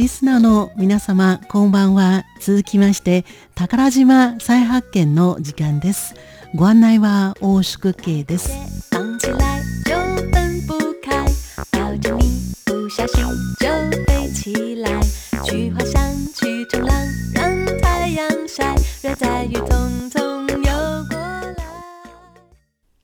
リスナーの皆様こんばんは。続きまして宝島再発見の時間です。ご案内は大宿慶です。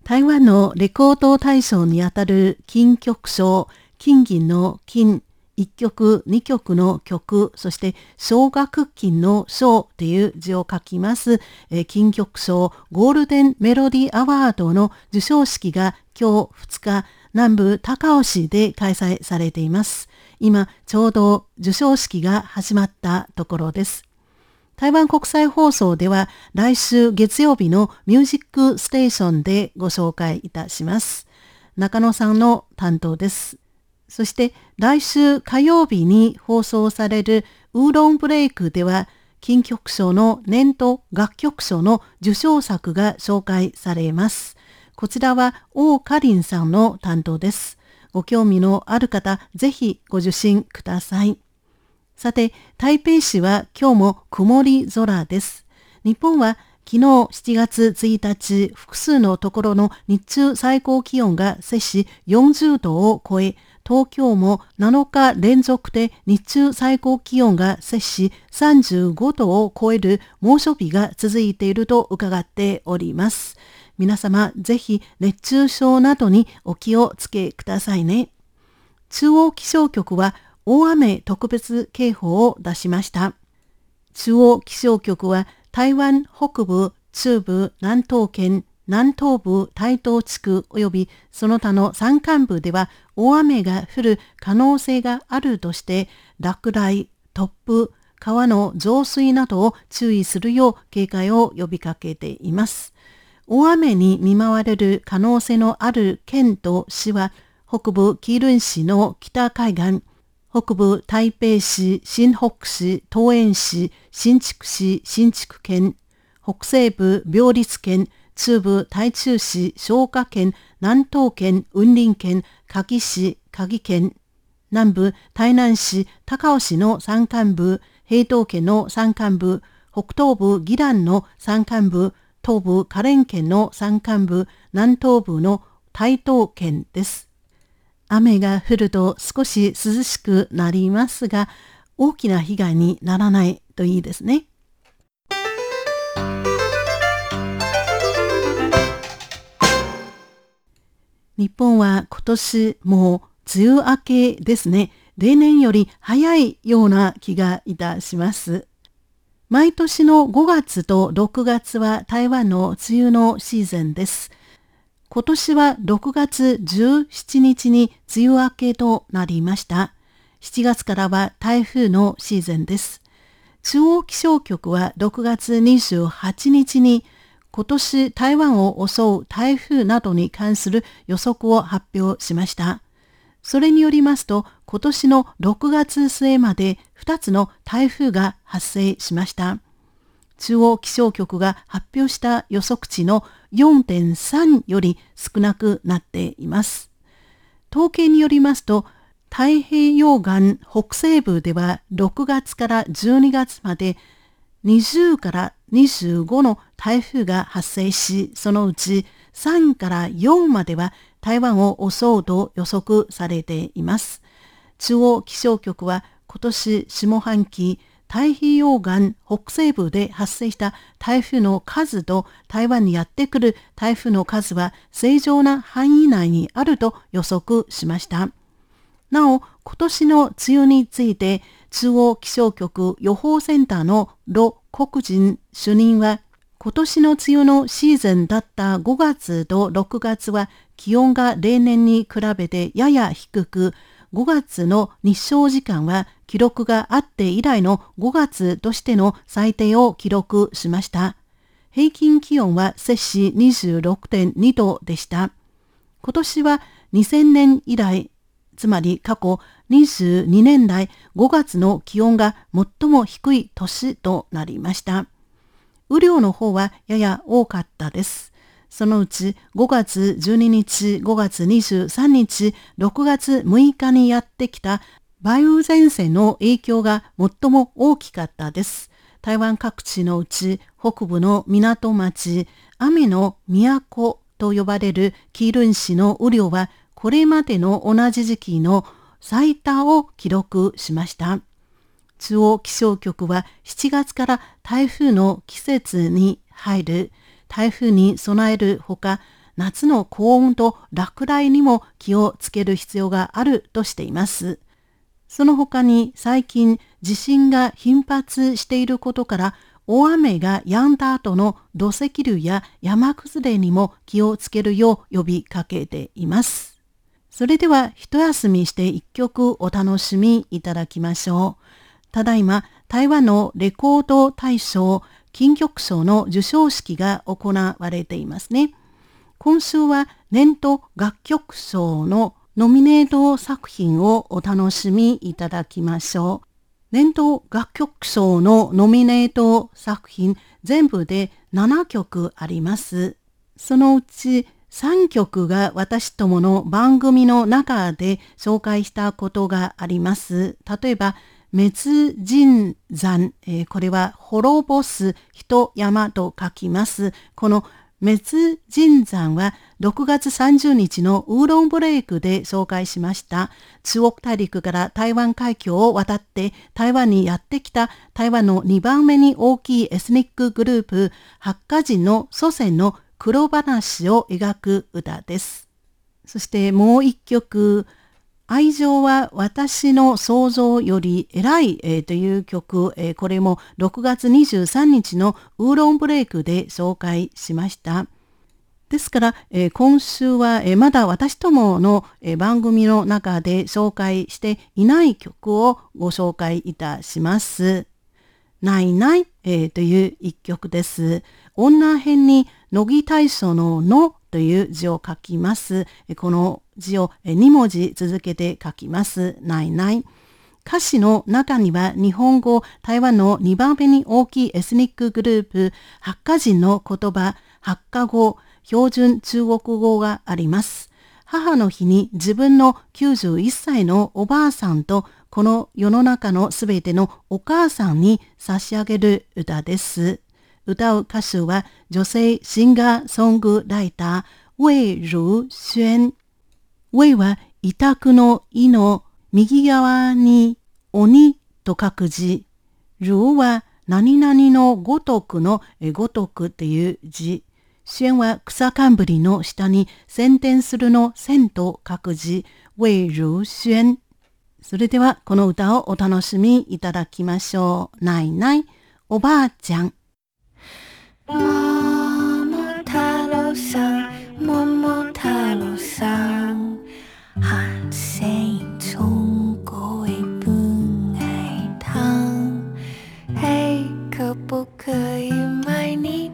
台湾のレコード大賞にあたる金曲賞金銀の金1曲2曲の曲そして小学金の賞という字を書きます、えー、金曲賞ゴールデンメロディアワードの授賞式が今日2日南部高尾市で開催されています。今ちょうど授賞式が始まったところです。台湾国際放送では来週月曜日のミュージックステーションでご紹介いたします。中野さんの担当です。そして来週火曜日に放送されるウーロンブレイクでは金曲賞の年度楽曲賞の受賞作が紹介されます。こちらは王かりんさんの担当です。ご興味のある方、ぜひご受信ください。さて、台北市は今日も曇り空です。日本は昨日7月1日、複数のところの日中最高気温が摂氏40度を超え、東京も7日連続で日中最高気温が接し35度を超える猛暑日が続いていると伺っております。皆様ぜひ熱中症などにお気をつけくださいね。中央気象局は大雨特別警報を出しました。中央気象局は台湾北部、中部、南東県、南東部台東地区及びその他の山間部では大雨が降る可能性があるとして落雷、突風、川の増水などを注意するよう警戒を呼びかけています。大雨に見舞われる可能性のある県と市は北部キルン市の北海岸、北部台北市、新北市、東園市、新築市、新築県、北西部病立県、中部台中市、消化県、南東県、雲林県、柿市、鍵県、南部台南市、高尾市の山間部、平東県の山間部、北東部宜蘭の山間部、東部花蓮県の山間部、南東部の台東県です。雨が降ると少し涼しくなりますが、大きな被害にならないといいですね。日本は今年もう梅雨明けですね。例年より早いような気がいたします。毎年の5月と6月は台湾の梅雨のシーズンです。今年は6月17日に梅雨明けとなりました。7月からは台風のシーズンです。中央気象局は6月28日に今年台湾を襲う台風などに関する予測を発表しました。それによりますと、今年の6月末まで2つの台風が発生しました。中央気象局が発表した予測値の4.3より少なくなっています。統計によりますと、太平洋岸北西部では6月から12月まで20から25の台風が発生し、そのうち3から4までは台湾を襲うと予測されています。中央気象局は今年下半期太平洋岸北西部で発生した台風の数と台湾にやってくる台風の数は正常な範囲内にあると予測しました。なお、今年の梅雨について中央気象局予報センターのロ国人主任は今年の梅雨のシーズンだった5月と6月は気温が例年に比べてやや低く5月の日照時間は記録があって以来の5月としての最低を記録しました。平均気温は摂氏26.2度でした。今年は2000年以来つまり過去22年来5月の気温が最も低い年となりました。雨量の方はやや多かったです。そのうち5月12日、5月23日、6月6日にやってきた梅雨前線の影響が最も大きかったです。台湾各地のうち北部の港町、雨の都と呼ばれるキールン市の雨量はこれまでの同じ時期の最多を記録しました。中央気象局は7月から台風の季節に入る台風に備えるほか夏の高温と落雷にも気をつける必要があるとしています。その他に最近地震が頻発していることから大雨が止んだ後の土石流や山崩れにも気をつけるよう呼びかけています。それでは一休みして一曲お楽しみいただきましょう。ただいま台湾のレコード大賞金曲賞の授賞式が行われていますね。今週は年度楽曲賞のノミネート作品をお楽しみいただきましょう。年度楽曲賞のノミネート作品全部で7曲あります。そのうち3曲が私どもの番組の中で紹介したことがあります。例えば、滅人山、えー、これは滅ぼす人山と書きます。この滅人山は6月30日のウーロンブレイクで紹介しました中国大陸から台湾海峡を渡って台湾にやってきた台湾の2番目に大きいエスニックグループ八花人の祖先の黒話を描く歌です。そしてもう一曲愛情は私の想像より偉い、えー、という曲、えー、これも6月23日のウーロンブレイクで紹介しました。ですから、えー、今週は、えまだ私どもの、え番組の中で紹介していない曲をご紹介いたします。ないない、えという一曲です。女編に乃木大将ののという字を書きます。この字を2文字続けて書きます。ないない。歌詞の中には日本語、台湾の2番目に大きいエスニックグループ、ハッカ人の言葉、ハッカ語、標準中国語があります。母の日に自分の91歳のおばあさんとこの世の中のすべてのお母さんに差し上げる歌です。歌う歌手は女性シンガーソングライター、ウェイ・ルー・シュン。ウェイは委託の意の右側に鬼と書く字。ルーは何々のごとくのごとくっていう字。シェンは草冠の下に先天するの線と書く字。ウェイ・ルー・シュン。それではこの歌をお楽しみいただきましょう。ないない、おばあちゃん。桃太郎さん桃太郎さん寒星从过未不爱烫嘿可不可以买你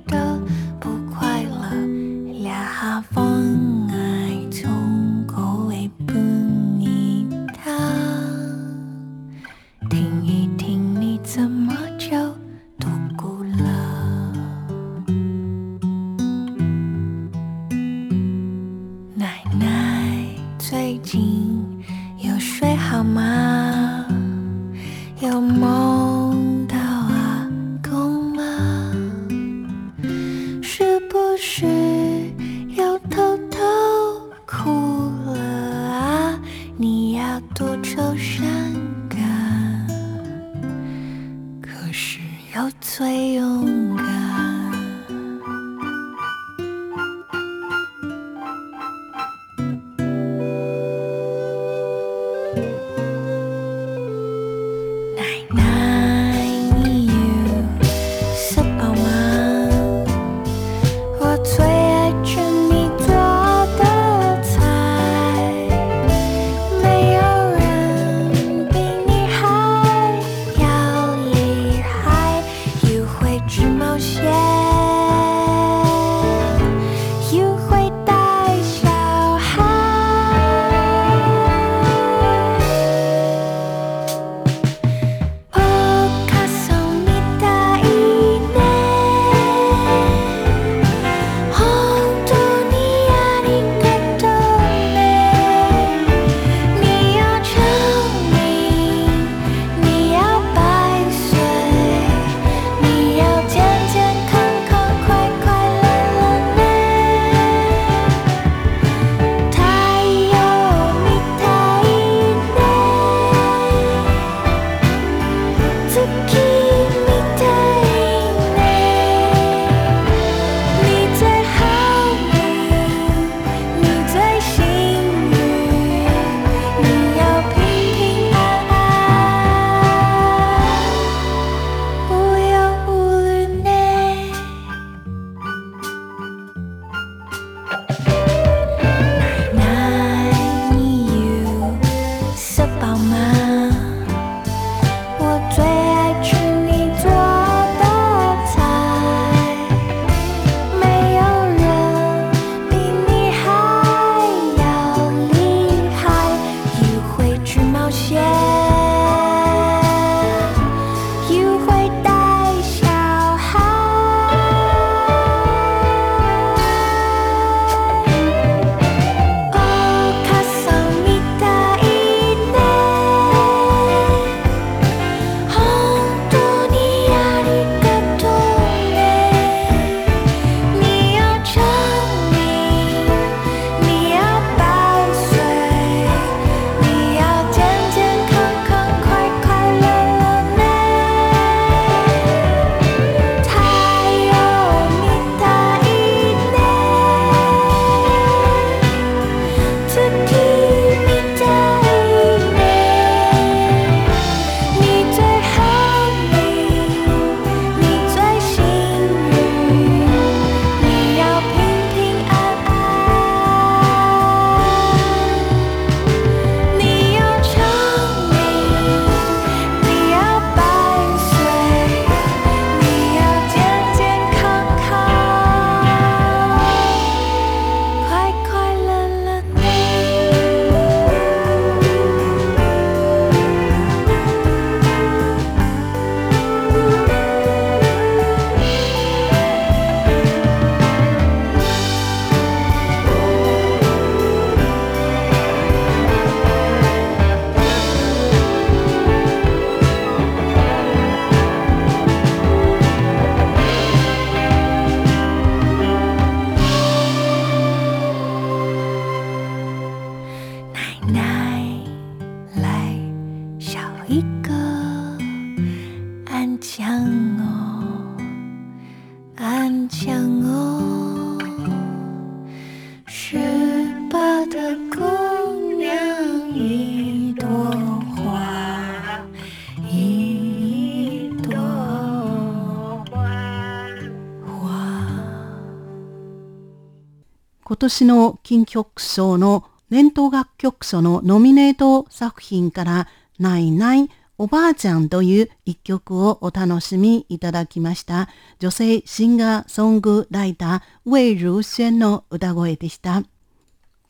年の金曲賞の年頭楽曲賞のノミネート作品からないないおばあちゃんという一曲をお楽しみいただきました女性シンガーソングライターウェイ・ルーシェンの歌声でした。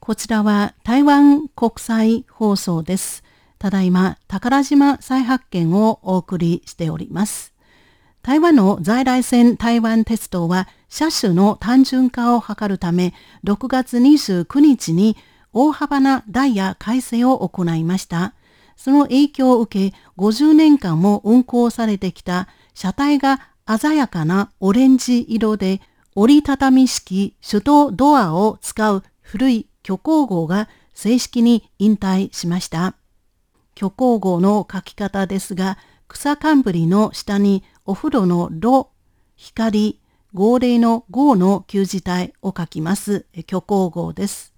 こちらは台湾国際放送です。ただいま宝島再発見をお送りしております。台湾の在来線台湾鉄道は車種の単純化を図るため6月29日に大幅なダイヤ改正を行いました。その影響を受け50年間も運行されてきた車体が鮮やかなオレンジ色で折りたたみ式手動ドアを使う古い虚構号が正式に引退しました。虚構号の書き方ですが、草冠の下にお風呂の炉、光、号令の号の旧字体を書きます。虚構号です。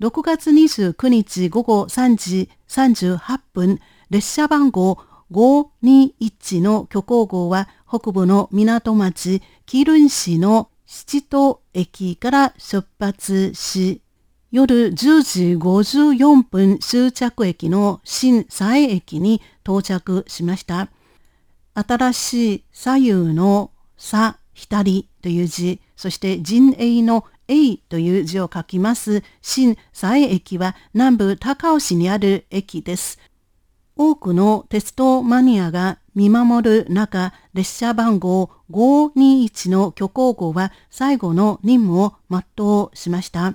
6月29日午後3時38分、列車番号521の虚構号は北部の港町キルン市の七島駅から出発し、夜10時54分終着駅の新佐江駅に到着しました。新しい左右の左、左という字、そして陣営の A という字を書きます。新佐江駅は南部高尾市にある駅です。多くの鉄道マニアが見守る中、列車番号521の虚構号は最後の任務を全うしました。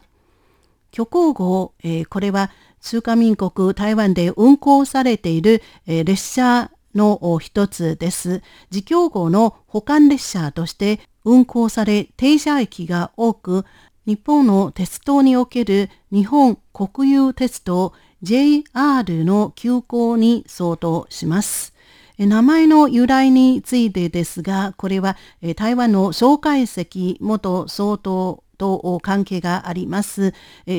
虚構号、えー、これは中華民国台湾で運行されている、えー、列車の一つです。自強号の保管列車として運行され停車駅が多く、日本の鉄道における日本国有鉄道 JR の急行に相当します。名前の由来についてですが、これは台湾の蒋介石元総統と関係があります。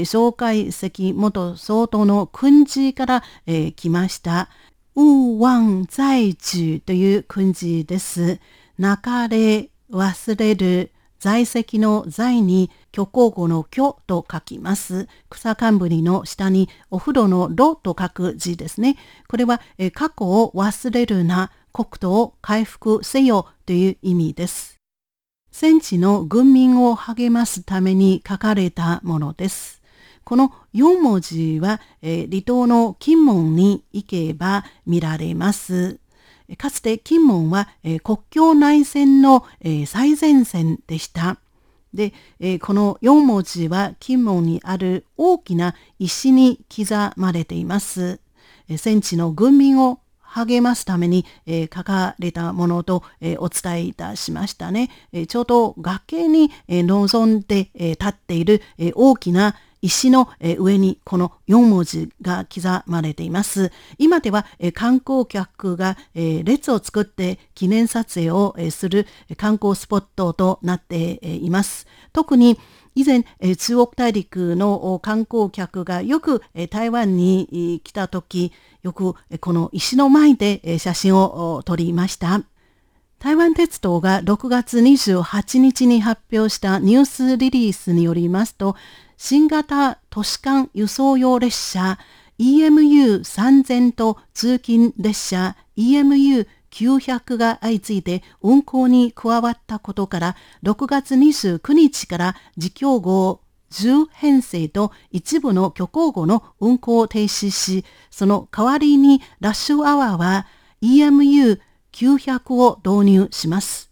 蒋介石元総統の訓示から、え来ました。勿忘在地という訓示です。流れ、忘れる、在籍の在に虚構語の虚と書きます。草冠の下にお風呂の炉と書く字ですね。これはえ過去を忘れるな、国土を回復せよという意味です。戦地の軍民を励ますために書かれたものです。この4文字は、え離島の金門に行けば見られます。かつて金門は、え国境内戦の、え最前線でした。で、えこの4文字は金門にある大きな石に刻まれています。え戦地の軍民を励ますために、え、書かれたものと、え、お伝えいたしましたね。え、ちょうど崖に、え臨んで、え立っている、え大きな石の上にこの4文字が刻まれています。今では観光客が列を作って記念撮影をする観光スポットとなっています。特に以前、中国大陸の観光客がよく台湾に来た時、よくこの石の前で写真を撮りました。台湾鉄道が6月28日に発表したニュースリリースによりますと、新型都市間輸送用列車 EMU3000 と通勤列車 EMU900 が相次いで運行に加わったことから6月29日から自強号10編成と一部の虚構号の運行を停止し、その代わりにラッシュアワーは EMU900 を導入します。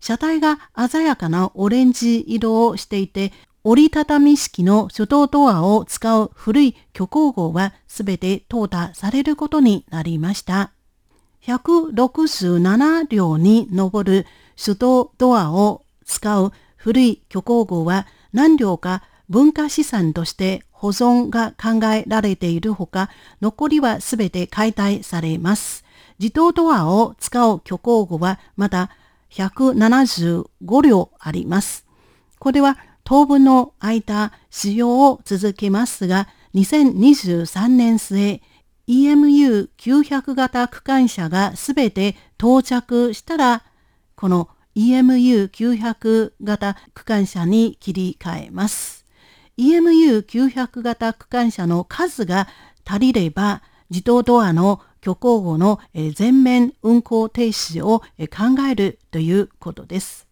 車体が鮮やかなオレンジ色をしていて、折りたたみ式の手動ドアを使う古い虚構号はすべて淘汰されることになりました。167両に上る手動ドアを使う古い虚構号は何両か文化資産として保存が考えられているほか、残りはすべて解体されます。自動ドアを使う虚構号はまだ175両あります。これは当分の間使用を続けますが、2023年末、EMU900 型区間車がすべて到着したら、この EMU900 型区間車に切り替えます。EMU900 型区間車の数が足りれば、自動ドアの虚構後の全面運行停止を考えるということです。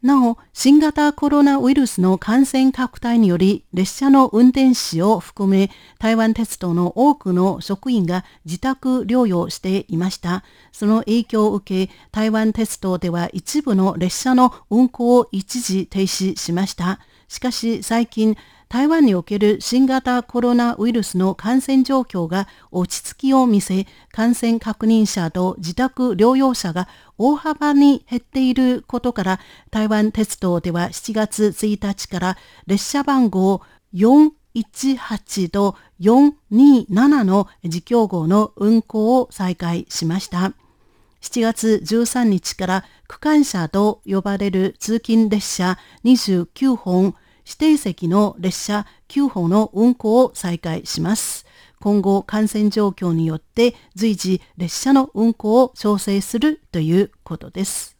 なお、新型コロナウイルスの感染拡大により、列車の運転士を含め、台湾鉄道の多くの職員が自宅療養していました。その影響を受け、台湾鉄道では一部の列車の運行を一時停止しました。しかし最近、台湾における新型コロナウイルスの感染状況が落ち着きを見せ、感染確認者と自宅療養者が大幅に減っていることから、台湾鉄道では7月1日から列車番号418と427の自強号の運行を再開しました。7月13日から区間車と呼ばれる通勤列車29本、指定席の列車9本の運行を再開します。今後感染状況によって随時列車の運行を調整するということです。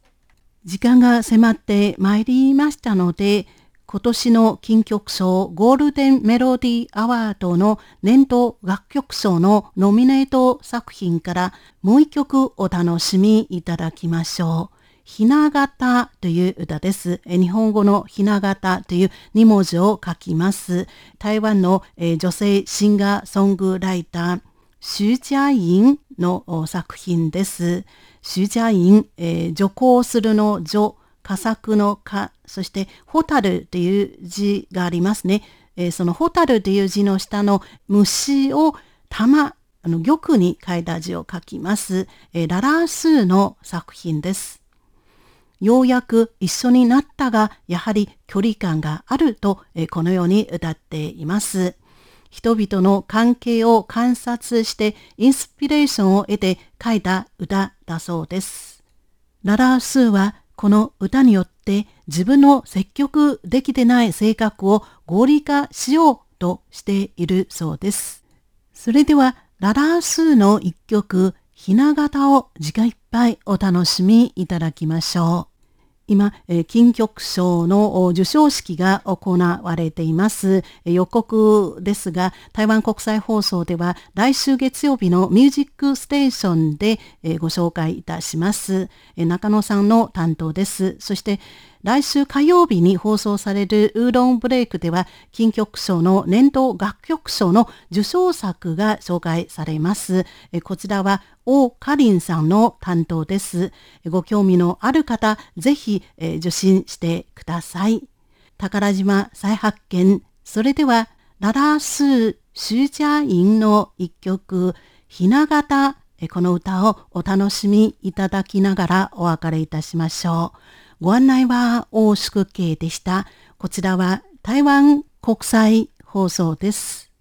時間が迫ってまいりましたので、今年の金曲賞ゴールデンメロディーアワードの年度楽曲賞のノミネート作品からもう一曲お楽しみいただきましょう。ひな形という歌です。日本語のひな形という2文字を書きます。台湾の女性シンガーソングライター、シュジャインの作品です。シュジャイン、えー、女行するの女、佳作のか、そしてホタルという字がありますね。えー、そのホタルという字の下の虫を玉、あの玉に書いた字を書きます。えー、ララースーの作品です。ようやく一緒になったが、やはり距離感があるとえ、このように歌っています。人々の関係を観察してインスピレーションを得て書いた歌だそうです。ララースーはこの歌によって自分の積極できてない性格を合理化しようとしているそうです。それではララースーの一曲ひな形を時間いっぱいお楽しみいただきましょう。今、金曲賞の授賞式が行われています。予告ですが、台湾国際放送では来週月曜日のミュージックステーションでご紹介いたします。中野さんの担当です。そして来週火曜日に放送されるウーロンブレイクでは、金曲賞の年度楽曲賞の受賞作が紹介されます。こちらは、王カリンさんの担当です。ご興味のある方、ぜひ受信してください。宝島再発見。それでは、ララースー・シュージャーインの一曲、ひな形、この歌をお楽しみいただきながらお別れいたしましょう。ご案内は大宿慶でした。こちらは台湾国際放送です。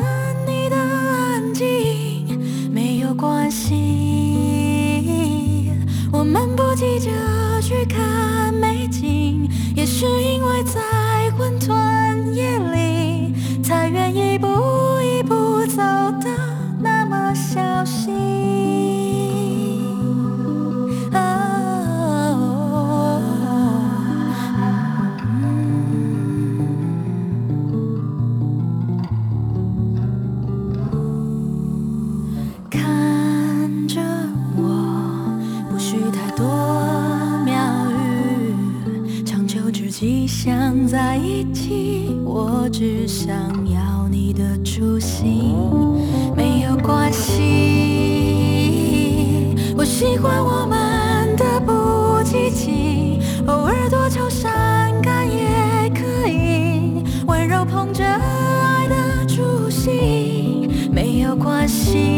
等你的安静，没有关系，我们不急着去看美景，也是因为在混沌。只想要你的初心，没有关系。我喜欢我们的不积极，偶尔多愁善感也可以，温柔捧着爱的初心，没有关系。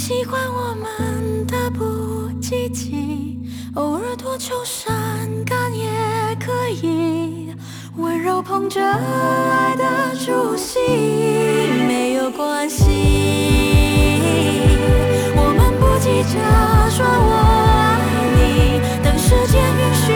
我喜欢我们的不积极，偶尔多愁善感也可以。温柔捧着爱的主席，没有关系。我们不急着说我爱你，等时间允许，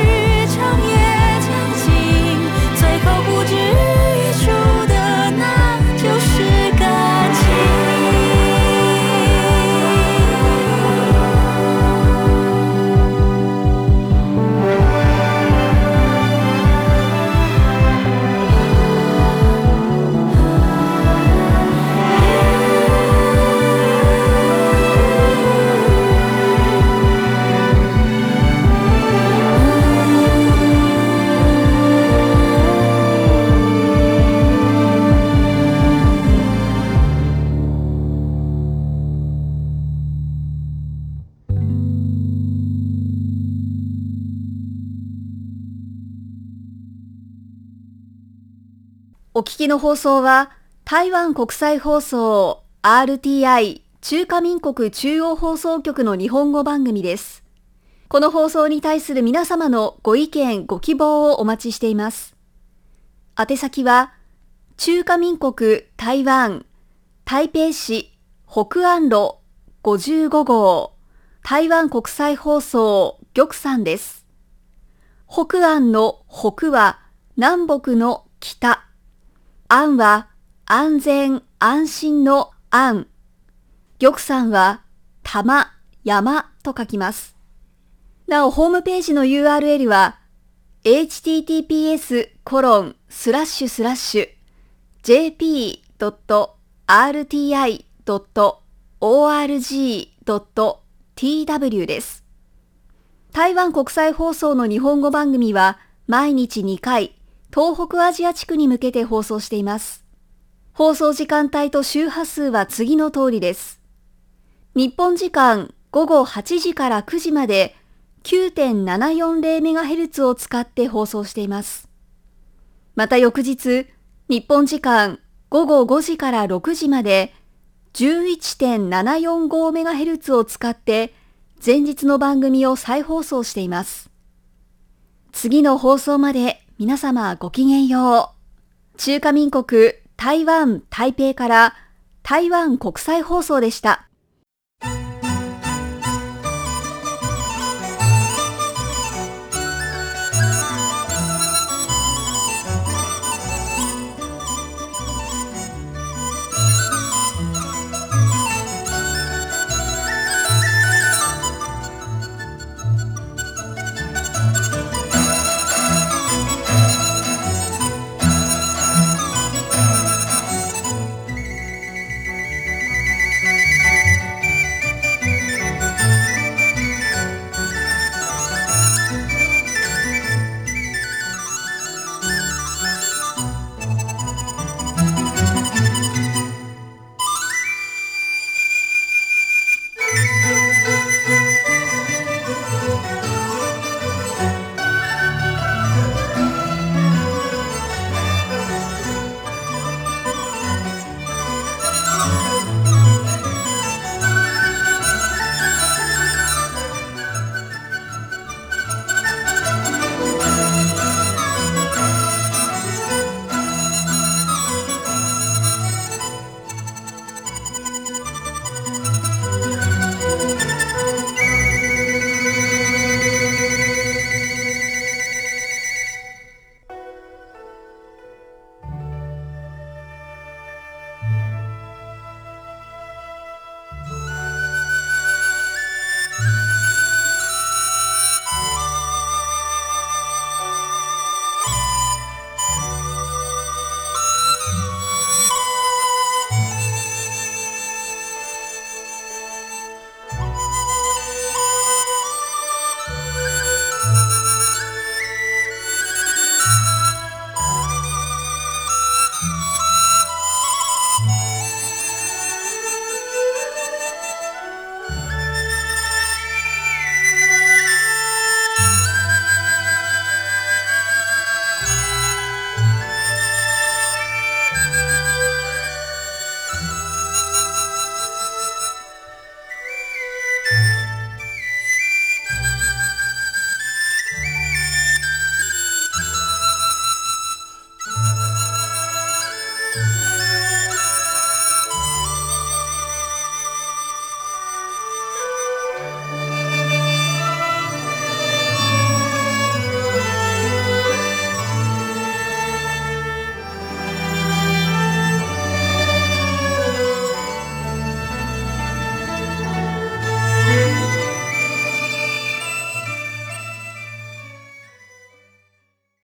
お聞きの放送は台湾国際放送 RTI 中華民国中央放送局の日本語番組です。この放送に対する皆様のご意見、ご希望をお待ちしています。宛先は中華民国台湾台北市北安路55号台湾国際放送玉山です。北安の北は南北の北。安は安全安心の安。玉山は玉、山と書きます。なお、ホームページの URL は https コロンスラッシュスラッシュ jp.rti.org.tw です。台湾国際放送の日本語番組は毎日2回、東北アジア地区に向けて放送しています。放送時間帯と周波数は次の通りです。日本時間午後8時から9時まで 9.740MHz を使って放送しています。また翌日、日本時間午後5時から6時まで 11.745MHz を使って前日の番組を再放送しています。次の放送まで皆様ごきげんよう。中華民国台湾台北から台湾国際放送でした。「